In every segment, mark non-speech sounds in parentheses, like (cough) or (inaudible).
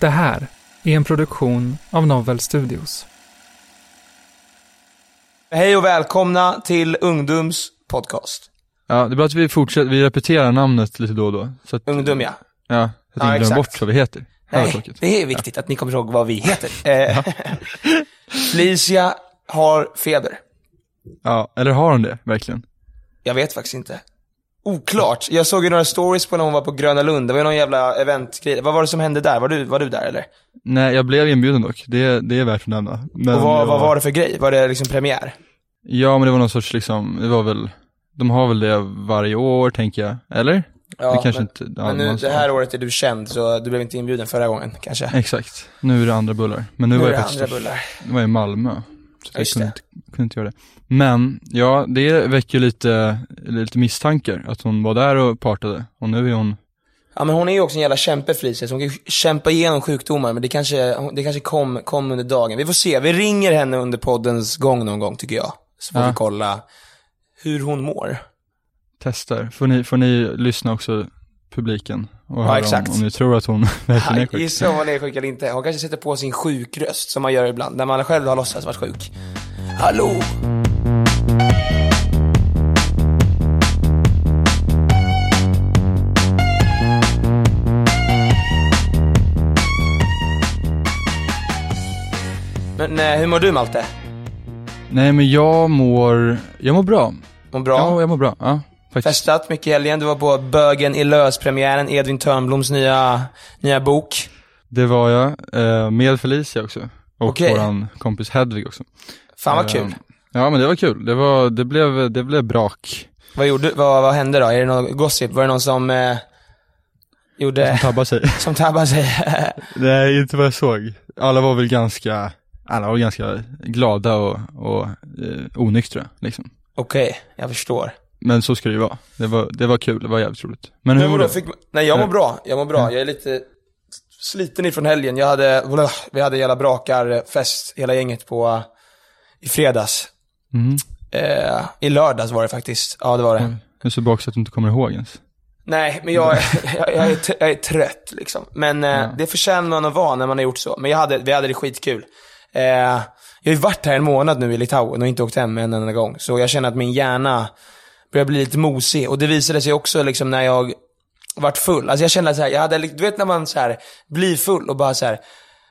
Det här är en produktion av Novel Studios. Hej och välkomna till Ungdoms podcast. Ja, det är bra att vi fortsätter, vi repeterar namnet lite då och då. Så att, Ungdom ja. ja, så att Ja, ingen glömmer bort vad vi heter. Nej, det är viktigt att ni kommer ihåg vad vi heter. (laughs) Eh, (laughs) Felicia har feber. Ja, eller har hon det, verkligen? Jag vet faktiskt inte. Oklart. Jag såg ju några stories på när hon var på Gröna Lund. Det var ju någon jävla eventgrej. Vad var det som hände där? Var du, var du där eller? Nej, jag blev inbjuden dock. Det, det är värt att nämna. Men och vad, jag vad var det för grej? Var det liksom premiär? Ja, men det var någon sorts liksom, det var väl, de har väl det varje år, tänker jag. Eller? Ja, det kanske men, inte, ja, men nu, det här året är du känd, så du blev inte inbjuden förra gången kanske. Exakt. Nu är det andra bullar. Men nu, Nu var jag faktiskt, andra bullar. det var i Malmö. Så jag kunde inte, kunde inte göra det. Men, ja, det väcker lite, lite misstankar att hon var där och partade. Och nu är hon Ja men hon är ju också en jävla kämpe Felicia, så hon kan ju kämpa igenom sjukdomar, men det kanske, det kanske kom, kom under dagen. Vi får se, vi ringer henne under poddens gång någon gång tycker jag. Så får Ja. vi kolla hur hon mår. testar. Får ni, får ni lyssna också, publiken, och höra exakt. Om, om ni tror att hon (laughs) verkligen är sjuk. Gissa om hon är sjuk eller inte. Hon kanske sätter på sin sjukröst, som man gör ibland, när man själv har låtsats varit sjuk. Hallå! Men eh, hur mår du Malte? Nej men jag mår, jag mår bra. Mår bra? Ja, jag mår bra. Ja, faktiskt. Festat mycket i helgen. Du var på Bögen i lös-premiären, Edvin Törnbloms nya, nya bok. Det var jag, eh, med Felicia också. Och Okej. våran kompis Hedvig också. Fan vad Eh, kul. Ja men det var kul. Det var, det blev, det blev brak. Vad, gjorde, vad, vad hände då? Är det någon gossip? Var det någon som eh, gjorde, Tabba sig. (laughs) som tabbade sig? (laughs) Nej, inte vad jag såg. Alla var väl ganska, alla var ganska glada och, och eh, onyktra liksom. Okej, jag förstår. Men så ska det ju vara. Det var, det var kul, det var jävligt roligt. Men hur mår du? fick, nej jag mår Ja. bra, jag mår bra. Jag är lite sliten ifrån helgen. Jag hade, vi hade jävla brakarfest, hela gänget på, i fredags. Mhm. Eh, I lördags var det faktiskt. Ja det var det. Jag är så bak så att du inte kommer ihåg ens. Nej, men jag, (laughs) (laughs) jag, jag, är, jag är trött liksom. Men eh, Ja. det förtjänar man att vara när man har gjort så. Men jag hade, vi hade det skitkul. Eh, jag har ju varit här en månad nu i Litauen och inte åkt hem en enda gång. Så jag känner att min hjärna börjar bli lite mosig. Och det visade sig också liksom när jag vart full. Alltså jag kände så här, jag hade, du vet när man så här blir full och bara så här.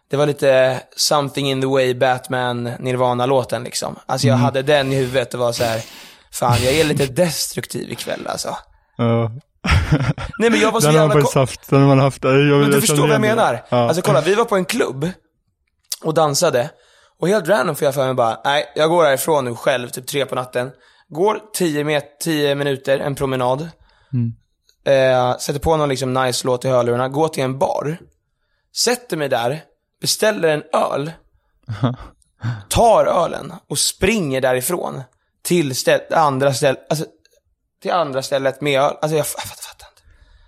Det var lite something in the way Batman Nirvana-låten liksom. Alltså jag hade den i huvudet och var så här. fan jag är lite destruktiv ikväll alltså. Ja. (laughs) Nej men jag var så den har jävla... faktiskt haft, den har man haft. Jag, jag, Men du jag förstår känner vad jag menar? Ja. Alltså kolla, vi var på en klubb och dansade. Och helt random får jag för mig bara, nej, jag går härifrån nu själv, typ tre på natten. Går 10 met- 10 minuter, en promenad. Mm. Eh, sätter på någon liksom nice låt i hörlurarna, går till en bar. Sätter mig där, beställer en öl. (laughs) tar ölen och springer därifrån. Till ställ, andra stället, alltså till andra stället med öl. Alltså jag, jag fattar, fattar inte.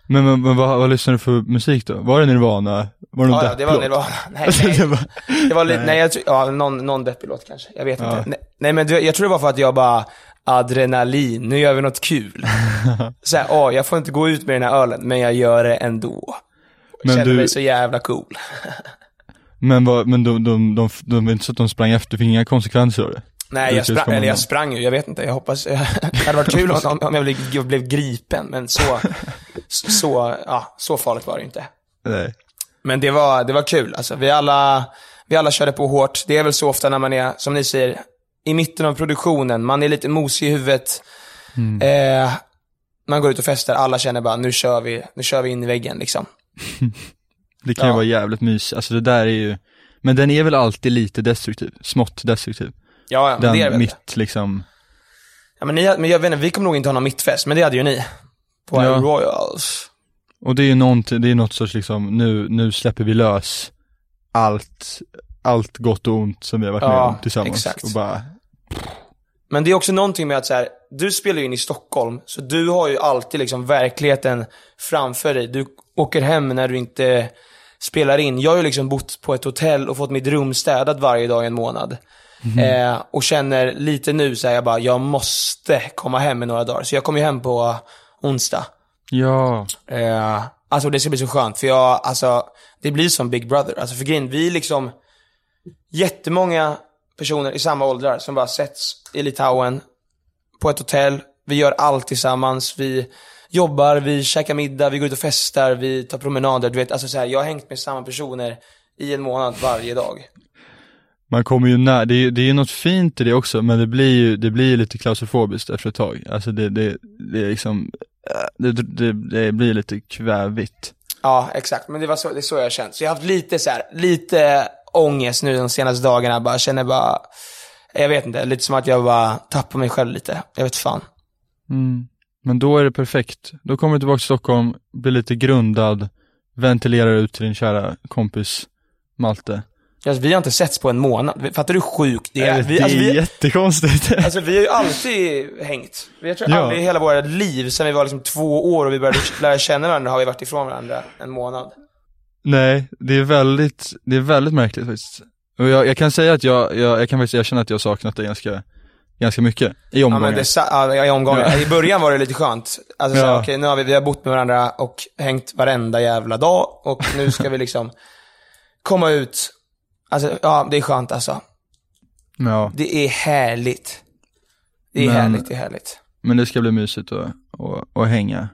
Men, men, men vad, vad lyssnade du för musik då? Var det Nirvana? Var det någon Ja, ja, det var? Nirvana. (laughs) Nej, Alltså, nej. det var, Det var lite, nej, jag tror, ja, någon, någon deppig låt kanske. Jag vet Ja. inte. Nej, nej men jag tror det var för att jag bara, adrenalin, nu gör vi något kul. (laughs) Såhär, åh, jag får inte gå ut med den här ölen, men jag gör det ändå. Men Känner du- mig så jävla cool. (laughs) men vad, men de, de, de, de, var inte så att de sprang efter, fick inga konsekvenser av det? Nej, jag sprang, eller jag sprang ju, jag vet inte. Jag hoppas, (laughs) det hade varit kul om, om jag blev, blev gripen, men så, så, ja, så farligt var det inte. Nej. Men det var, det var kul. Alltså, vi, alla, vi alla körde på hårt. Det är väl så ofta när man är, som ni säger, i mitten av produktionen. Man är lite mosig i huvudet. Eh, man går ut och festar, alla känner bara, nu kör vi, nu kör vi in i väggen liksom. (laughs) Det kan ju Ja. vara jävligt mysigt, alltså det där är ju, men den är väl alltid lite destruktiv, smått destruktiv. Ja, ja, men Den det är väl. mitt liksom, Ja, men, ni, men jag vet inte, vi kommer nog inte ha någon mittfest, men det hade ju ni. På Ja. Royals. och det är ju någonting, det är något sorts liksom, nu, nu släpper vi lös allt, allt gott och ont som vi har varit med Ja, om tillsammans. exakt. Och bara, Men det är också någonting med att så här, du spelar ju in i Stockholm, så du har ju alltid liksom verkligheten framför dig. Du åker hem när du inte spelar in. Jag har ju liksom bott på ett hotell och fått mitt rum städat varje dag i en månad. Eh, och känner lite nu så här, jag bara, jag måste komma hem i några dagar. Så jag kommer ju hem på onsdag. ja, Eh, alltså det ska bli så skönt, för jag, alltså, det blir som Big Brother. Alltså för grejen, vi liksom jättemånga personer i samma åldrar som bara sätts i Litauen på ett hotell. Vi gör allt tillsammans. Vi jobbar, vi käkar middag, vi går ut och festar, vi tar promenader. Du vet, alltså så här, jag har hängt med samma personer i en månad varje dag. man kommer ju när, det är, det är ju något fint i det också, men det blir ju, det blir ju lite klaustrofobiskt efter ett tag. Alltså det, det, det är liksom, äh, det, det, det blir lite kvävigt. Ja, exakt. Men det var så, det är så jag har känt. Så jag har haft lite så här, lite ångest nu de senaste dagarna. Bara känner bara, jag vet inte, lite som att jag bara tappar mig själv lite. Jag vet fan. Mm. Men då är det perfekt. Då kommer du tillbaka till Stockholm, blir lite grundad, ventilerar ut till din kära kompis Malte. Alltså, vi har inte setts på en månad. Fattar du hur sjukt det är? det Vi, är alltså, vi, jättekonstigt. (laughs) alltså, vi har ju alltid hängt. Vi har tror Ja. aldrig i hela våra liv, sen vi var liksom två år och vi började lära känna varandra, har vi varit ifrån varandra en månad. Nej, det är väldigt, det är väldigt märkligt faktiskt. Och jag, jag kan säga att jag, jag, jag kan faktiskt erkänna att jag saknat det ganska, ganska mycket. I Ja, omgångar. men det, ja, i omgångar. Ja. I början var det lite skönt. Alltså, så, Ja. okej, nu har vi, vi har bott med varandra och hängt varenda jävla dag och nu ska vi liksom komma ut. Alltså, ja, det är skönt alltså. ja, Det är härligt. Det är Men- härligt, det är härligt. men det ska bli mysigt att, hänga.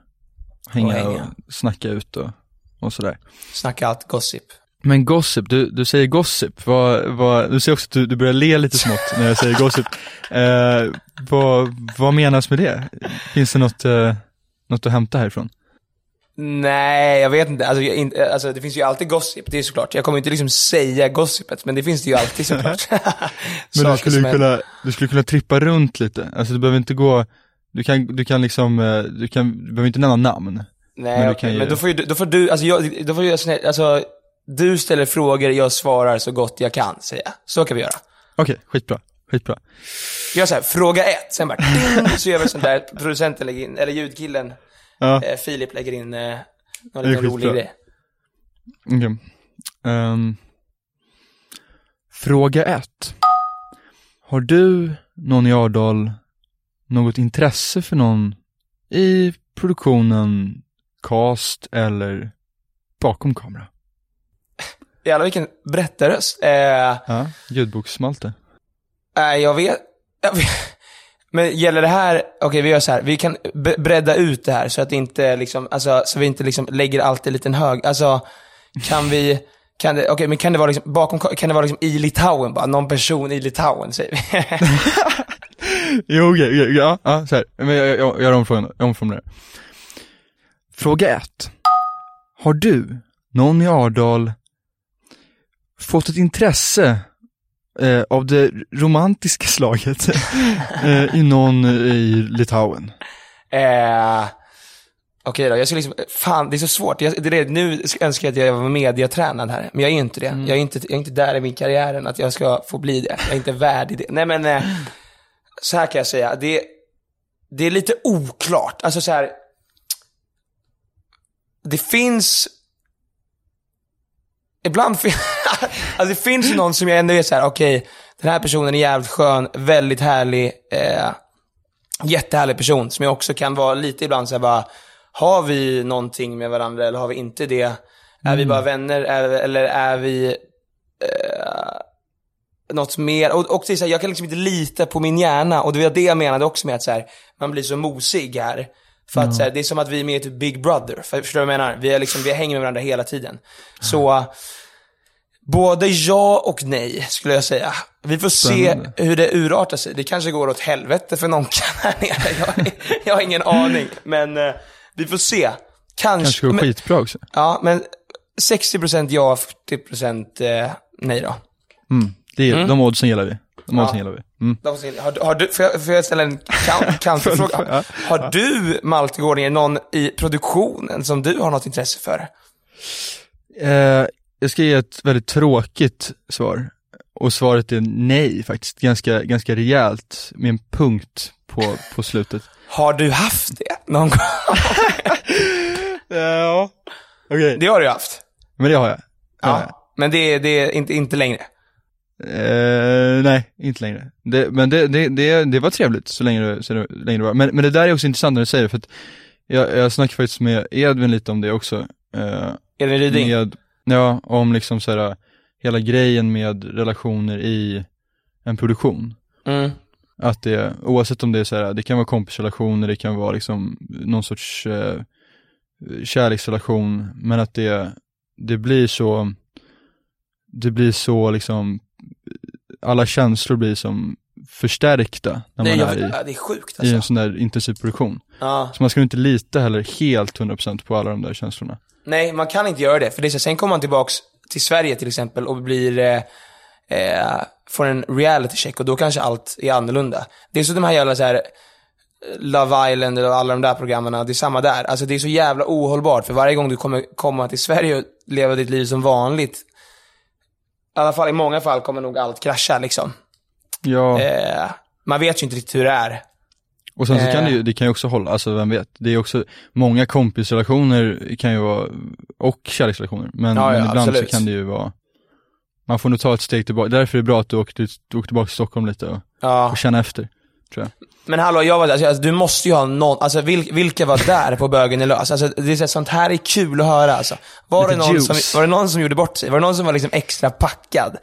Hänga Och och, hänga. snacka ut och, och sådär. Snacka allt gossip. Men gossip, du, du säger gossip, vad, vad, du ser också att du, du börjar le lite smått när jag säger gossip. (laughs) Eh, vad, vad menas med det? Finns det något, eh, något att hämta härifrån? Nej, jag vet inte. Alltså, jag, inte- alltså, det finns ju alltid gossip, det är såklart. Jag kommer inte liksom säga gossipet, men det finns det ju alltid såklart. (laughs) Men (laughs) du skulle, kunna, du skulle kunna trippa runt lite, alltså du behöver inte gå, du kan, du kan liksom, eh, du kan, du behöver inte nämna namn. Nej, Men kan ju- men då får, ju, du- då får du, alltså, jag, då får jag, alltså, du ställer frågor, jag svarar så gott jag kan, säger jag. Så kan vi göra. Okej, skitbra, skitbra. Vi gör så här, fråga ett, sen bara ding, så gör vi sånt där, producenten lägger in, eller ljudkillen, Ja, eh, Filip lägger in eh, någon liten rolig skitbra. grej. okej. Ehm, fråga ett. Har du, någon i Ardal, något intresse för någon i produktionen, cast eller bakom kamera? (laughs) Jävlar vilken berättarröst. Eh, Ja, ljudboksmalte. Nej, jag vet, jag vet. Men gäller det här, okej vi gör så här. vi kan bredda ut det här så att inte liksom, alltså, så vi inte liksom lägger allt i en liten hög. Alltså, kan vi, kan det, okej men kan det vara liksom, bakom, kan det vara liksom i Litauen bara? Någon person i Litauen säger vi. (laughs) Jo, okej, okej, ja, ja, så här. Men jag, jag, jag omformulerar. Fråga ett. Har du, någon i Ardal, fått ett intresse eh, av det romantiska slaget (laughs) eh, i någon i Litauen? eh, okej då, jag ska liksom, fan det är så svårt. Jag, det är nu önskar jag att jag var mediatränad här, men jag är inte det. Jag, är inte, jag är inte där i min karriär än att jag ska få bli det. Jag är inte värdig det. Nej men, eh, så här kan jag säga. Det, det är lite oklart. Alltså så här. Det finns... Ibland fin- (laughs) alltså det finns någon som jag ändå är så här: okej, den här personen är jävligt skön, väldigt härlig, eh, jättehärlig person. Som jag också kan vara lite ibland så här bara, har vi någonting med varandra eller har vi inte det? Är vi bara vänner är, eller är vi... Eh, något mer. Och, och det är så här, jag kan liksom inte lita på min hjärna. Och det var det jag menade också med att så här, man blir så mosig här. För att så här, det är som att vi är med i typ Big Brother. För, förstår du vad jag menar? Vi, är liksom, vi hänger med varandra hela tiden. Så, både ja och nej skulle jag säga. Vi får se Spännande. hur det urartar sig. Det kanske går åt helvete för någon här nere. Jag, jag har ingen aning. Men eh, vi får se. Kanske. Kanske går men, skitbra också. Ja, men 60% ja, 40% eh, nej då. Mm. Det är, De oddsen gillar vi. Ja. oddsen gillar vi. Mm. Har, har du, får, jag, får jag ställa en (laughs) counterfråga? Har du, Malte Gårdinger, någon i produktionen som du har något intresse för? Eh, jag ska ge ett väldigt tråkigt svar. Och svaret är nej faktiskt. Ganska, ganska rejält med en punkt på, på slutet. (laughs) Har du haft det någon gång? (laughs) Ja. Okej. Det har du haft. Men det har jag. Ja. Men det, är- det är inte, inte längre. Eh, nej, inte längre. Det, men det, det, det, det var trevligt så länge det, så länge det var. Men, men det där är också intressant när du säger det, för att jag, jag snackade faktiskt med Edvin lite om det också. Eh, Edvin Ryding? med, ja, om liksom så här, hela grejen med relationer i en produktion. Mm. Att det, oavsett om det är så här, det kan vara kompisrelationer, det kan vara liksom någon sorts eh, kärleksrelation, men att det, det blir så, det blir så liksom, alla känslor blir som förstärkta när Nej, man är i, ja, det är sjukt i en alltså. sån där intensiv produktion. Ja. Så man ska inte lita heller helt 100% på alla de där känslorna. Nej, man kan inte göra det. För det är så, sen kommer man tillbaks till Sverige till exempel och blir, eh, eh, får en reality check och då kanske allt är annorlunda. Det är så de här jävla så här, eh, Love Island och alla de där programmen, det är samma där. Alltså det är så jävla ohållbart för varje gång du kommer komma till Sverige och leva ditt liv som vanligt, i alla fall i många fall kommer nog allt krascha liksom. Ja, Eh, man vet ju inte riktigt hur det är. och sen så kan eh. det ju, det kan ju också hålla, alltså vem vet. Det är också, många kompisrelationer kan ju vara, och kärleksrelationer, men, Ja, ja, men ibland absolut. så kan det ju vara, man får nog ta ett steg tillbaka, därför är det bra att du åkte, du åkte tillbaka till Stockholm lite och, Ja. och känna efter, tror jag. Men hallå, jag var där, alltså, du måste ju ha någon, alltså vil, vilka var där på bögen i lös? Alltså det är sånt här är kul att höra alltså. Var det, någon juice. som, var det någon som gjorde bort sig? Var det någon som var liksom extra packad?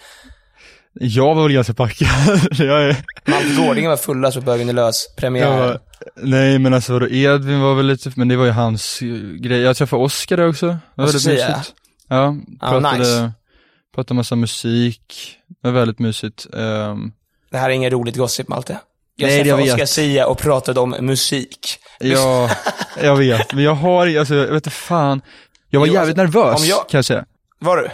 Jag var väl ganska packad, (laughs) jag är, Malte Gårdinge var fullast på bögen i lös jag premiären. var, nej men alltså vadå, Edvin var väl lite, men det var ju hans grej. Jag träffade Oscar där också, det var väldigt mysigt. Ja, Ja, pratade, nice. pratade massa musik, det var väldigt mysigt. Ehm, Det här är ingen roligt gossip Malte. Jag Nej, jag vet. Oscar Sia och pratade om musik. Ja, (laughs) jag vet, men jag har, alltså jag vet inte fan. Jag var Jo, jävligt alltså, nervös om jag- kan jag säga. Var du?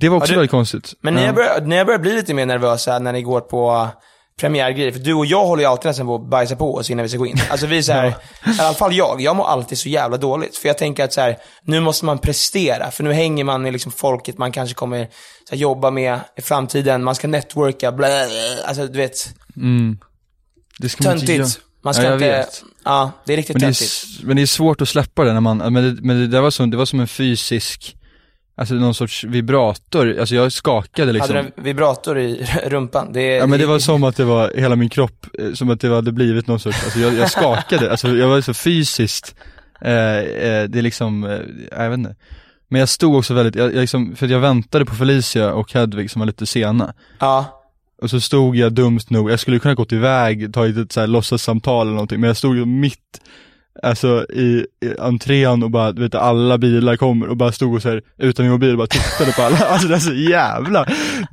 Det var också Ja, du- väldigt konstigt. Men Ja. har börjat, ni har börjat bli lite mer nervösa när ni går på premiärgrejer. För du och jag håller ju alltid nästan på att bajsa på oss innan vi ska gå in. Alltså vi är så här, (laughs) i alla fall jag, jag mår alltid så jävla dåligt. För jag tänker att så här, nu måste man prestera. För nu hänger man i liksom folket man kanske kommer så här, jobba med i framtiden. Man ska networka, blä, Alltså du vet, Det ska man inte göra. töntigt. Man ska Ja, inte, vet. ja, det är riktigt Men det, är, töntigt. men det är svårt att släppa det när man, men det, men det där var som, det var som en fysisk, alltså någon sorts vibrator, alltså jag skakade liksom. Hade du en vibrator i (laughs) rumpan? Det, Ja men det var som att det var hela min kropp, eh, som att det hade blivit någon sorts, alltså jag, jag skakade, alltså jag var så fysiskt, eh, eh, det är liksom, eh, jag vet inte. Men jag stod också väldigt, jag, jag liksom, för jag väntade på Felicia och Hedvig som var lite sena. Ja. Och så stod jag dumt nog, jag skulle kunna gått iväg, tagit ett så här låtsassamtal eller någonting, men jag stod ju mitt Alltså i, i entrén och bara, du vet alla bilar kommer och bara stod och så här, utan min mobil och bara tittade på alla, (laughs) alltså det är så jävla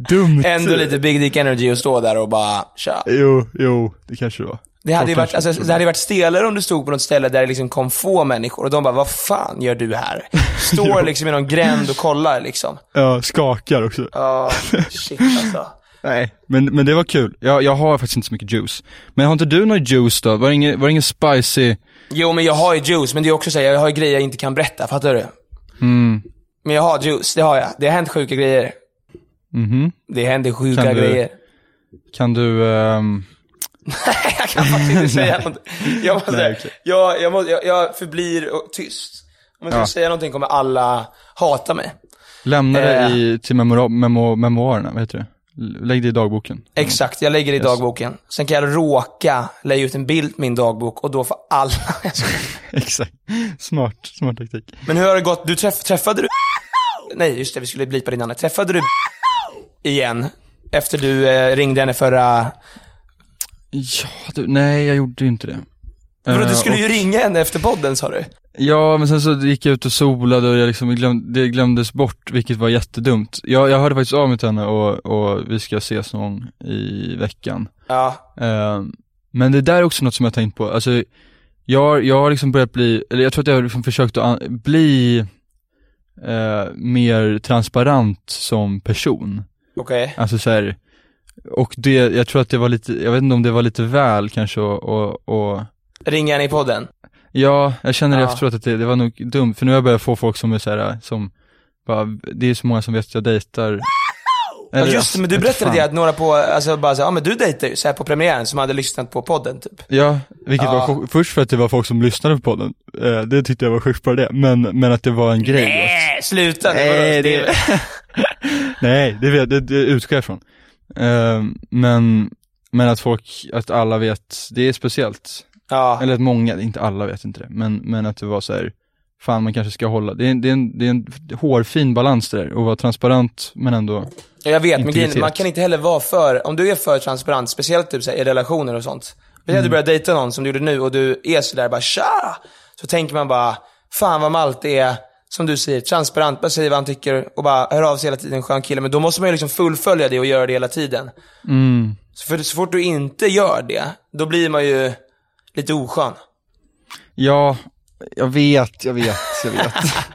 dumt Ändå lite big dick energy att stå där och bara, tja. Jo, jo, det kanske det var Det hade, ju varit, alltså, det hade varit stelare om du stod på något ställe där det liksom kom få människor och de bara, vad fan gör du här? (laughs) Står liksom i någon gränd och kollar liksom. Ja, skakar också Ja, shit alltså. Nej Men, men det var kul, jag, jag har faktiskt inte så mycket juice Men har inte du någon juice då? Var det ingen, var det ingen spicy? Jo men jag har ju juice, men det är också så här, jag har ju grejer jag inte kan berätta, fattar du? Mm, Men jag har juice, det har jag. Det har hänt sjuka grejer. mhm Det händer sjuka Kan du- grejer. Kan du, ehm, jag kan faktiskt inte (laughs) säga någonting. Jag, måste, Nej, okej. jag, jag, måste, jag, jag förblir tyst. Om jag skulle Ja. säga någonting kommer alla hata mig. lämna det Eh. i, till memora, memo, memoarerna, vad heter det? Lägg det i dagboken Exakt, jag lägger det i Yes. dagboken. Sen kan jag råka lägga ut en bild på min dagbok och då får alla... (laughs) (laughs) Exakt, smart, smart taktik Men hur har det gått? Du träff, träffade du... Nej, just det, vi skulle bli på din namn. Träffade du igen Efter du eh, ringde henne förra... Ja, du, nej jag gjorde ju inte det. Eh, du skulle ju och- ringa henne efter podden sa du? Ja, men sen så gick jag ut och solade och jag liksom glöm, det glömdes bort, vilket var jättedumt. Jag, jag hörde faktiskt av mig till henne och, och vi ska ses någon i veckan. Ja. Eh, men det där är också något som jag har tänkt på, alltså jag, jag har liksom börjat bli, eller jag tror att jag har liksom försökt att bli eh, mer transparent som person. Okej. Alltså så här, och det, jag tror att det var lite, jag vet inte om det var lite väl kanske och, och, och Ringa henne i podden? Ja, jag känner Ja. efteråt att det, det var nog dumt, för nu har jag börjat få folk som är så här, som bara, det är så många som vet att jag dejtar. Ja Eller, just det, men du berättade det att några på, alltså bara så, ja men du dejtar ju, så här på premiären, som hade lyssnat på podden typ. Ja, vilket Ja. var först för att det var folk som lyssnade på podden, eh, det tyckte jag var sjukt bra det, men, men att det var en grej. Nej, sluta nu. Nej, det, (laughs) nej, det, vet, det, det utgår jag ifrån. Eh, men, men att folk, att alla vet, det är speciellt. Ja. Eller att många, inte alla vet inte det, men, men att det var så här, fan man kanske ska hålla, det är, det är, en, det är en hårfin balans där, och vara transparent men ändå, Ja, jag vet, men Integritet. man kan inte heller vara för, om du är för transparent, speciellt typ så här, i relationer och sånt. Speciellt Mm. att du börjar dejta någon som du gjorde nu och du är sådär bara tja! Så tänker man bara, fan vad Malte är, som du säger, transparent, bara säger vad han tycker och bara hör av sig hela tiden, skön kille. Men då måste man ju liksom fullfölja det och göra det hela tiden. mm, Så, för, så fort du inte gör det, då blir man ju lite oskön. ja, jag vet, jag vet, jag vet.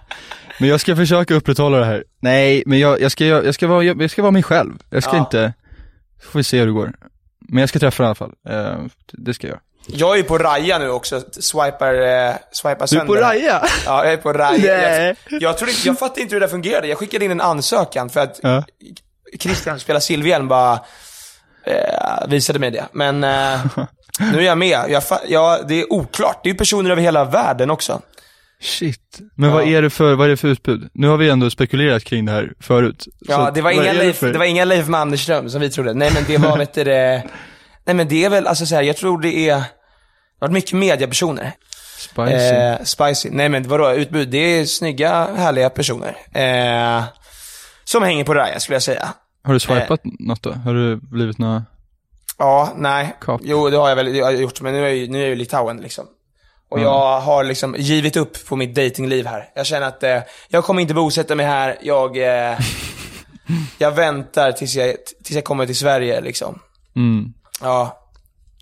(laughs) men jag ska försöka upprätthålla det här. Nej, men jag, jag ska, jag, jag ska vara, jag, jag ska vara mig själv. Jag ska Ja. inte, får vi se hur det går. Men jag ska träffa den i alla fall, eh, det ska jag. Jag är på Raja nu också, swipar, eh, swipar sönder. Raja? Ja, jag är på Raja. (laughs) Nej. Jag, jag, tror inte, jag fattar inte hur det där fungerade. Jag skickade in en ansökan för att Ja. Christian spelar Silvhjelm bara eh, visade mig det. Men eh, (laughs) nu är jag med. Jag, fa- ja, det är oklart. Det är personer över hela världen också. Shit. Men vad Ja. är det för, vad är det för utbud? Nu har vi ändå spekulerat kring det här förut. Ja, det var, vad inga Leif, för- det var inga Leif Mannerström som vi trodde. Nej men det var, vet du det, Nej men det är väl, alltså så här, jag tror det är, det har varit mycket mediapersoner. Spicy. Eh, spicy. Nej men vadå, utbud, det är snygga, härliga personer. Eh, som hänger på Raya skulle jag säga. har du swipat något då? Har du blivit några? Ja, nej. Kap. Jo, det har jag väl det har jag gjort, men nu är jag nu är jag i Litauen liksom. Och Mm. jag har liksom givit upp på mitt datingliv här. Jag känner att eh, jag kommer inte bosätta mig här, jag, eh, jag väntar tills jag, tills jag kommer till Sverige liksom. Mm. Ja.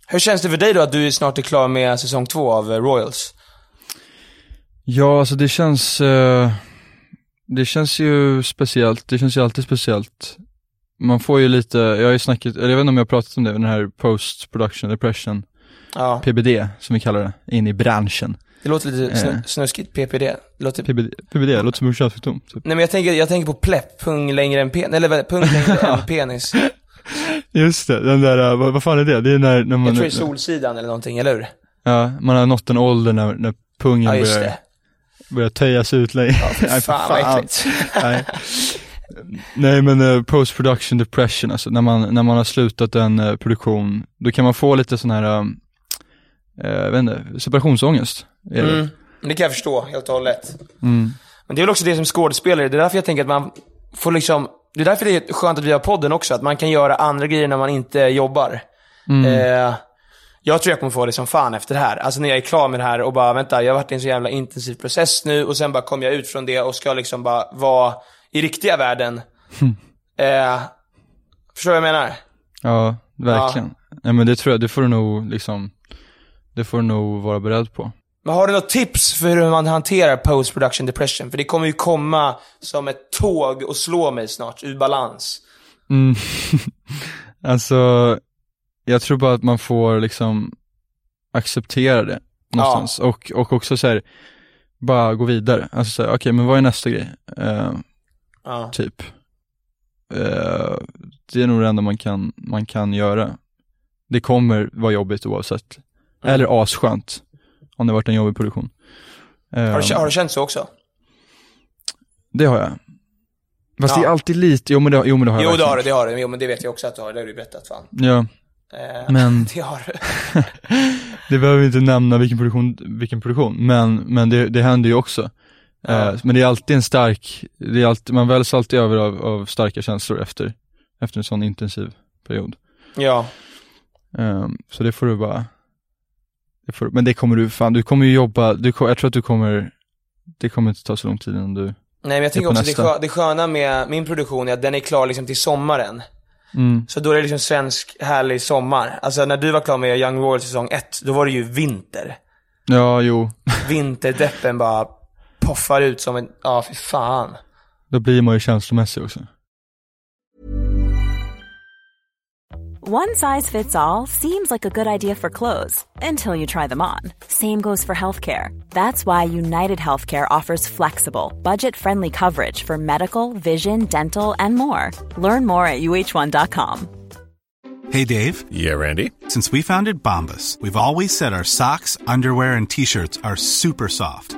Hur känns det för dig då att du snart är klar med säsong två av eh, Royals? Ja, alltså det känns, eh, det känns ju speciellt, det känns ju alltid speciellt. Man får ju lite, jag har ju snackat, eller jag vet inte om jag har pratat om det, den här post production depression, Ja. PBD som vi kallar det, in i branschen. Det låter lite snu, Eh. snuskigt, PPD. Det låter... PBD, PBD det låter som en könssjukdom. Typ. Nej men jag tänker, jag tänker på plepp, pung längre än penis, eller pung längre (laughs) än penis. Just det, den där, eh, vad, vad fan är det? Det är när, när man, Jag tror det är Solsidan eller någonting, eller hur? ja, man har nått en ålder när, när pungen Ja, börjar, det. börjar töjas ut längre. Ja, (laughs) Nej, för fan, vad äckligt. (laughs) Nej. Nej men uh, post production depression, alltså när man, när man har slutat en eh, produktion, då kan man få lite sån här, um, eh, jag vet inte, separationsångest. Mm. Det kan jag förstå, helt och hållet. Mm. Men det är väl också det som skådespelare, det är därför jag tänker att man får liksom, det är därför det är skönt att vi har podden också, att man kan göra andra grejer när man inte jobbar. Mm. Eh, jag tror jag kommer få det som fan efter det här. Alltså när jag är klar med det här och bara, vänta, jag har varit i en så jävla intensiv process nu och sen bara kommer jag ut från det och ska liksom bara vara i riktiga världen. Eh, förstår du vad jag menar? Ja, verkligen. Nej men det tror jag, det får du nog liksom, det får du nog vara beredd på. Men har du något tips för hur man hanterar post production depression? För det kommer ju komma som ett tåg och slå mig snart, ur balans. Mm. (laughs) alltså, jag tror bara att man får liksom acceptera det någonstans. Och, och också så här, bara gå vidare. Alltså okej men vad är nästa grej? Eh, Ja. typ. Eh, det är nog det enda man kan, man kan göra. Det kommer vara jobbigt oavsett. Mm. Eller asskönt. Om det varit en jobbig produktion. Eh, Har, du, har du känt så också? Det har jag. Fast Ja. det är alltid lite, jo men det, jo, men det har jag Jo, det har du, det har du. Jo, men det vet jag också att du har. Det har du berättat fan. Ja, Eh, Men- (laughs) Det har du. (laughs) det behöver vi inte nämna vilken produktion, vilken produktion, men, men det, det händer ju också. Ja. Eh, men det är alltid en stark, det är alltid, man väljs alltid över av, av starka känslor efter, efter en sån intensiv period. Ja. Ehm, så det får du bara, det får, men det kommer du, fan du kommer ju jobba, du, jag tror att du kommer, det kommer inte ta så lång tid innan du, Nej men jag tänker också det, nästa. skö, det sköna med min produktion är att den är klar liksom till sommaren. mm, Så då är det liksom svensk härlig sommar. Alltså när du var klar med Young Royal säsong 1, då var det ju vinter. ja jo, Vinterdeppen bara poffar ut som en, ja fy fan. då blir man ju känslomässig också. One size fits all seems like a good idea for clothes until you try them on. Same goes for healthcare. That's why United Healthcare offers flexible, budget friendly coverage for medical, vision, dental, and more. Learn more at uh1.com. Hey, Dave. Yeah, Randy. Since we founded Bombus, we've always said our socks, underwear, and t shirts are super soft.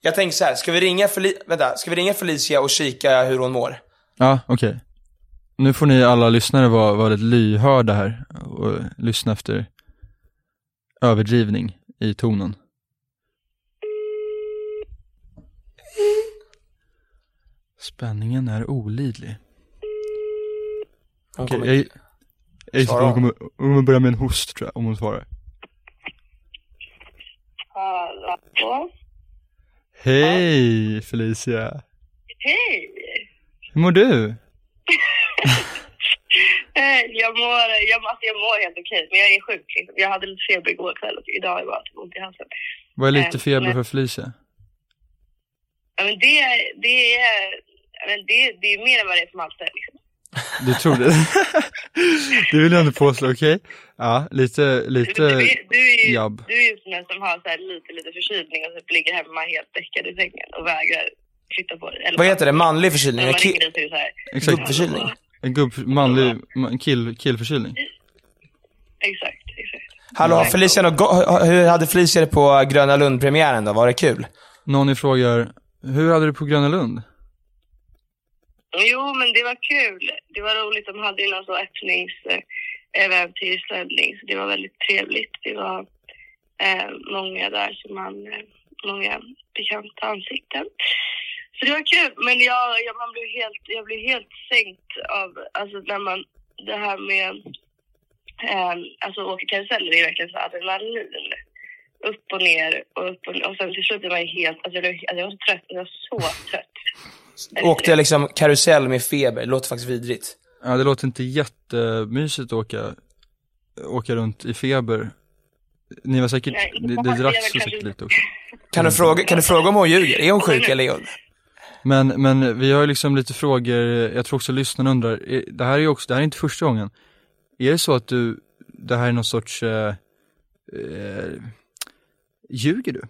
Jag tänker så här, ska vi ringa, Feli- vänta, ska vi ringa Felicia och kika hur hon mår? Ja, okej. Nu får ni alla lyssnare vara, vara lite lyhörda här och lyssna efter överdrivning i tonen. Spänningen är olidlig. Hon Okej, kommer jag, jag gissar att hon kommer, hon kommer börja med en host tror jag, om hon svarar. Hallå? Hej Felicia! Hej! Hur mår du? (laughs) Jag mår, jag, alltså jag mår helt okej, men jag är sjuk. Liksom. Jag hade lite feber igår kväll och idag har jag bara typ ont i halsen. Vad är lite Eh, feber men- för Felicia? Ja, men det, det, är, men det, det är mer än vad det är för Malte. Liksom. Du tror det? (laughs) det vill jag ändå påstå, okej? Ja, lite, Du, lite du, är- du, är ju, jabb. du är ju sån som har så här lite, lite förkylning och typ ligger hemma helt däckad i sängen och vägrar flytta på dig. Eller Vad heter det? Manlig förkylning? Man Ki- här. Exakt. Gubbförkylning? En gubb, manlig, ma- kill, killförkylning. Exakt, exakt. Hallå, har Felicia något go- hur hade Felicia det på Gröna Lund-premiären då? Var det kul? Någon frågar, hur hade du på Gröna Lund? Jo, men det var kul. Det var roligt. De hade ju någon så öppningsäventyrsställning, eh, så det var väldigt trevligt. Det var eh, många där som man, eh, många bekanta ansikten. Så det var kul, men jag, jag, man blev helt, jag blev helt sänkt av, alltså när man, det här med, eh, alltså åka karuseller, det är verkligen så adrenalin. Upp och ner och upp och ner. Och sen till slut är man helt, alltså jag, blev, alltså jag var så trött, jag var så trött. Åkte jag liksom karusell med feber? Det låter faktiskt vidrigt. Ja, det låter inte jättemysigt att åka, åka runt i feber. Ni var säkert, Nej, det, det dracks kanske säkert lite också. Kan du fråga, kan du fråga om hon ljuger? Är hon sjuk eller är hon? Men, men vi har ju liksom lite frågor, jag tror också lyssnarna undrar, det här är ju också, det här är inte första gången. Är det så att du, det här är någon sorts, eh, eh, ljuger du?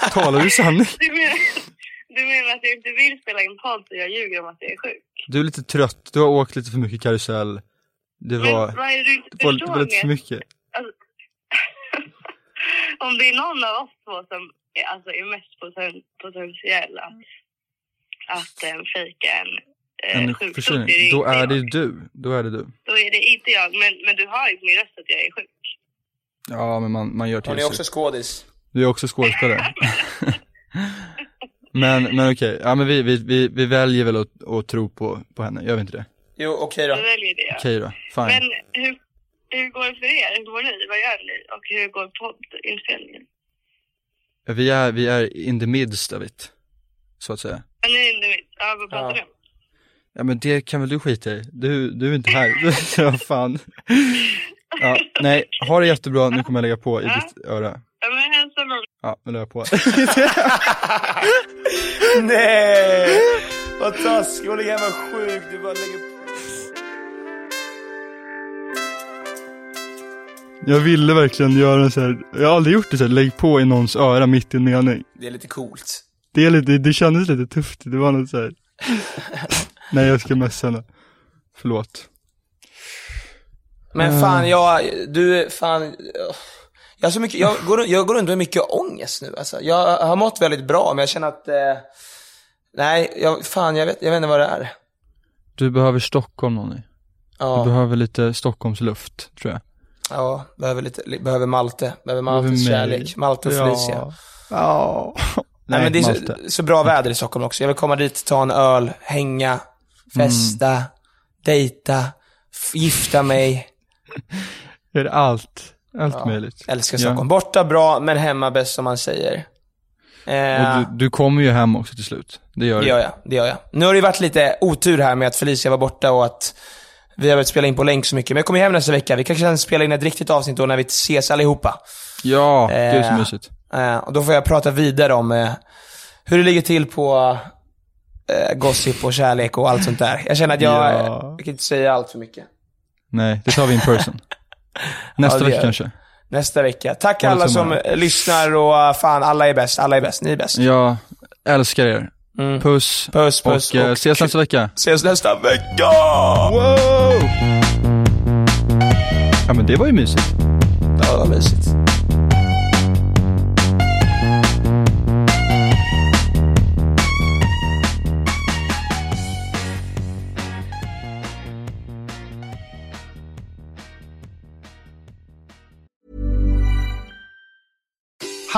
(laughs) Talar du sanning? Du menar, att jag inte vill spela in podd så jag ljuger om att jag är sjuk? Du är lite trött, du har åkt lite för mycket karusell. Det Men var, vad är det du inte det var, det förstår var lite för mycket. Alltså, (laughs) om det är någon av oss två som är, alltså, är mest poten, potentiell att, att eh, fejka en, eh, En sjukdom, är då är jag. det du, då är det du. Då är det inte jag, men, men du hör ju på min röst att jag är sjuk. Ja, men man, man gör till Hon är sig. också skådis. Du är också skådespelare. (laughs) (laughs) men, men okej, ja men vi, vi, vi, vi väljer väl att, att tro på, på henne, gör vi inte det? Jo, okej Då då. väljer det jag. Okej då, fine. Men hur, hur går det för er? Hur går ni? Vad gör ni? Och hur går poddinspelningen? Vi är, vi är in the midst of it, så att säga. Ja, ni är inte mitt. Ja, vad pratar Ja. ni om? Ja men det kan väl du skita i? Du, du är inte här. (laughs) ja fan. Ja, nej, ha det jättebra, nu kommer jag lägga på i ditt öra. Ja, men nu la jag på. (laughs) Nej! Vad taskig, hon ligger hemma sjuk, du bara lägger Jag ville verkligen göra en så här, jag har aldrig gjort det så här, lägg på i någons öra mitt i en mening. Det är lite coolt. Det, är lite, det kändes lite tufft, det var något så här. (laughs) Nej jag ska messa henne. Förlåt. Men fan, jag, du, fan. Jag, så mycket, jag, går, jag går runt med mycket ångest nu alltså. Jag har mått väldigt bra, men jag känner att, eh, nej, jag, fan jag vet, jag vet inte vad det är. Du behöver Stockholm Nonny. Ja, Du behöver lite Stockholmsluft, tror jag. ja behöver lite, li- behöver Malte, behöver Maltes mig. kärlek. Malte och Felicia. Ja. Nej, men det är så, så bra väder i Stockholm också. Jag vill komma dit, ta en öl, hänga, festa, dejta, f- gifta mig. (laughs) Är det allt? Allt Ja. möjligt. Älskar Ja. Stockholm. Borta bra, men hemma bäst som man säger. Eh, du, du kommer ju hem också till slut. Det gör Det gör jag, det gör jag. Nu har det varit lite otur här med att Felicia var borta och att vi har börjat spela in på länk så mycket. Men jag kommer hem nästa vecka. Vi kanske kan spela in ett riktigt avsnitt då när vi ses allihopa. Ja, gud så Eh, mysigt. Eh, och då får jag prata vidare om eh, hur det ligger till på eh, gossip och kärlek och allt sånt där. Jag känner att jag, Ja. jag kan inte säga allt för mycket. Nej, det tar vi in person. Nästa det vecka kanske. Nästa vecka. Tack Håll alla som eh, lyssnar och eh, fan, alla är bäst. Alla är bäst. Ni är bäst. Jag älskar er. Mm. Puss. Puss, puss. Och, eh, ses nästa vecka. ses nästa vecka! Wow! Ja men det var ju mysigt. Ja, vad mysigt.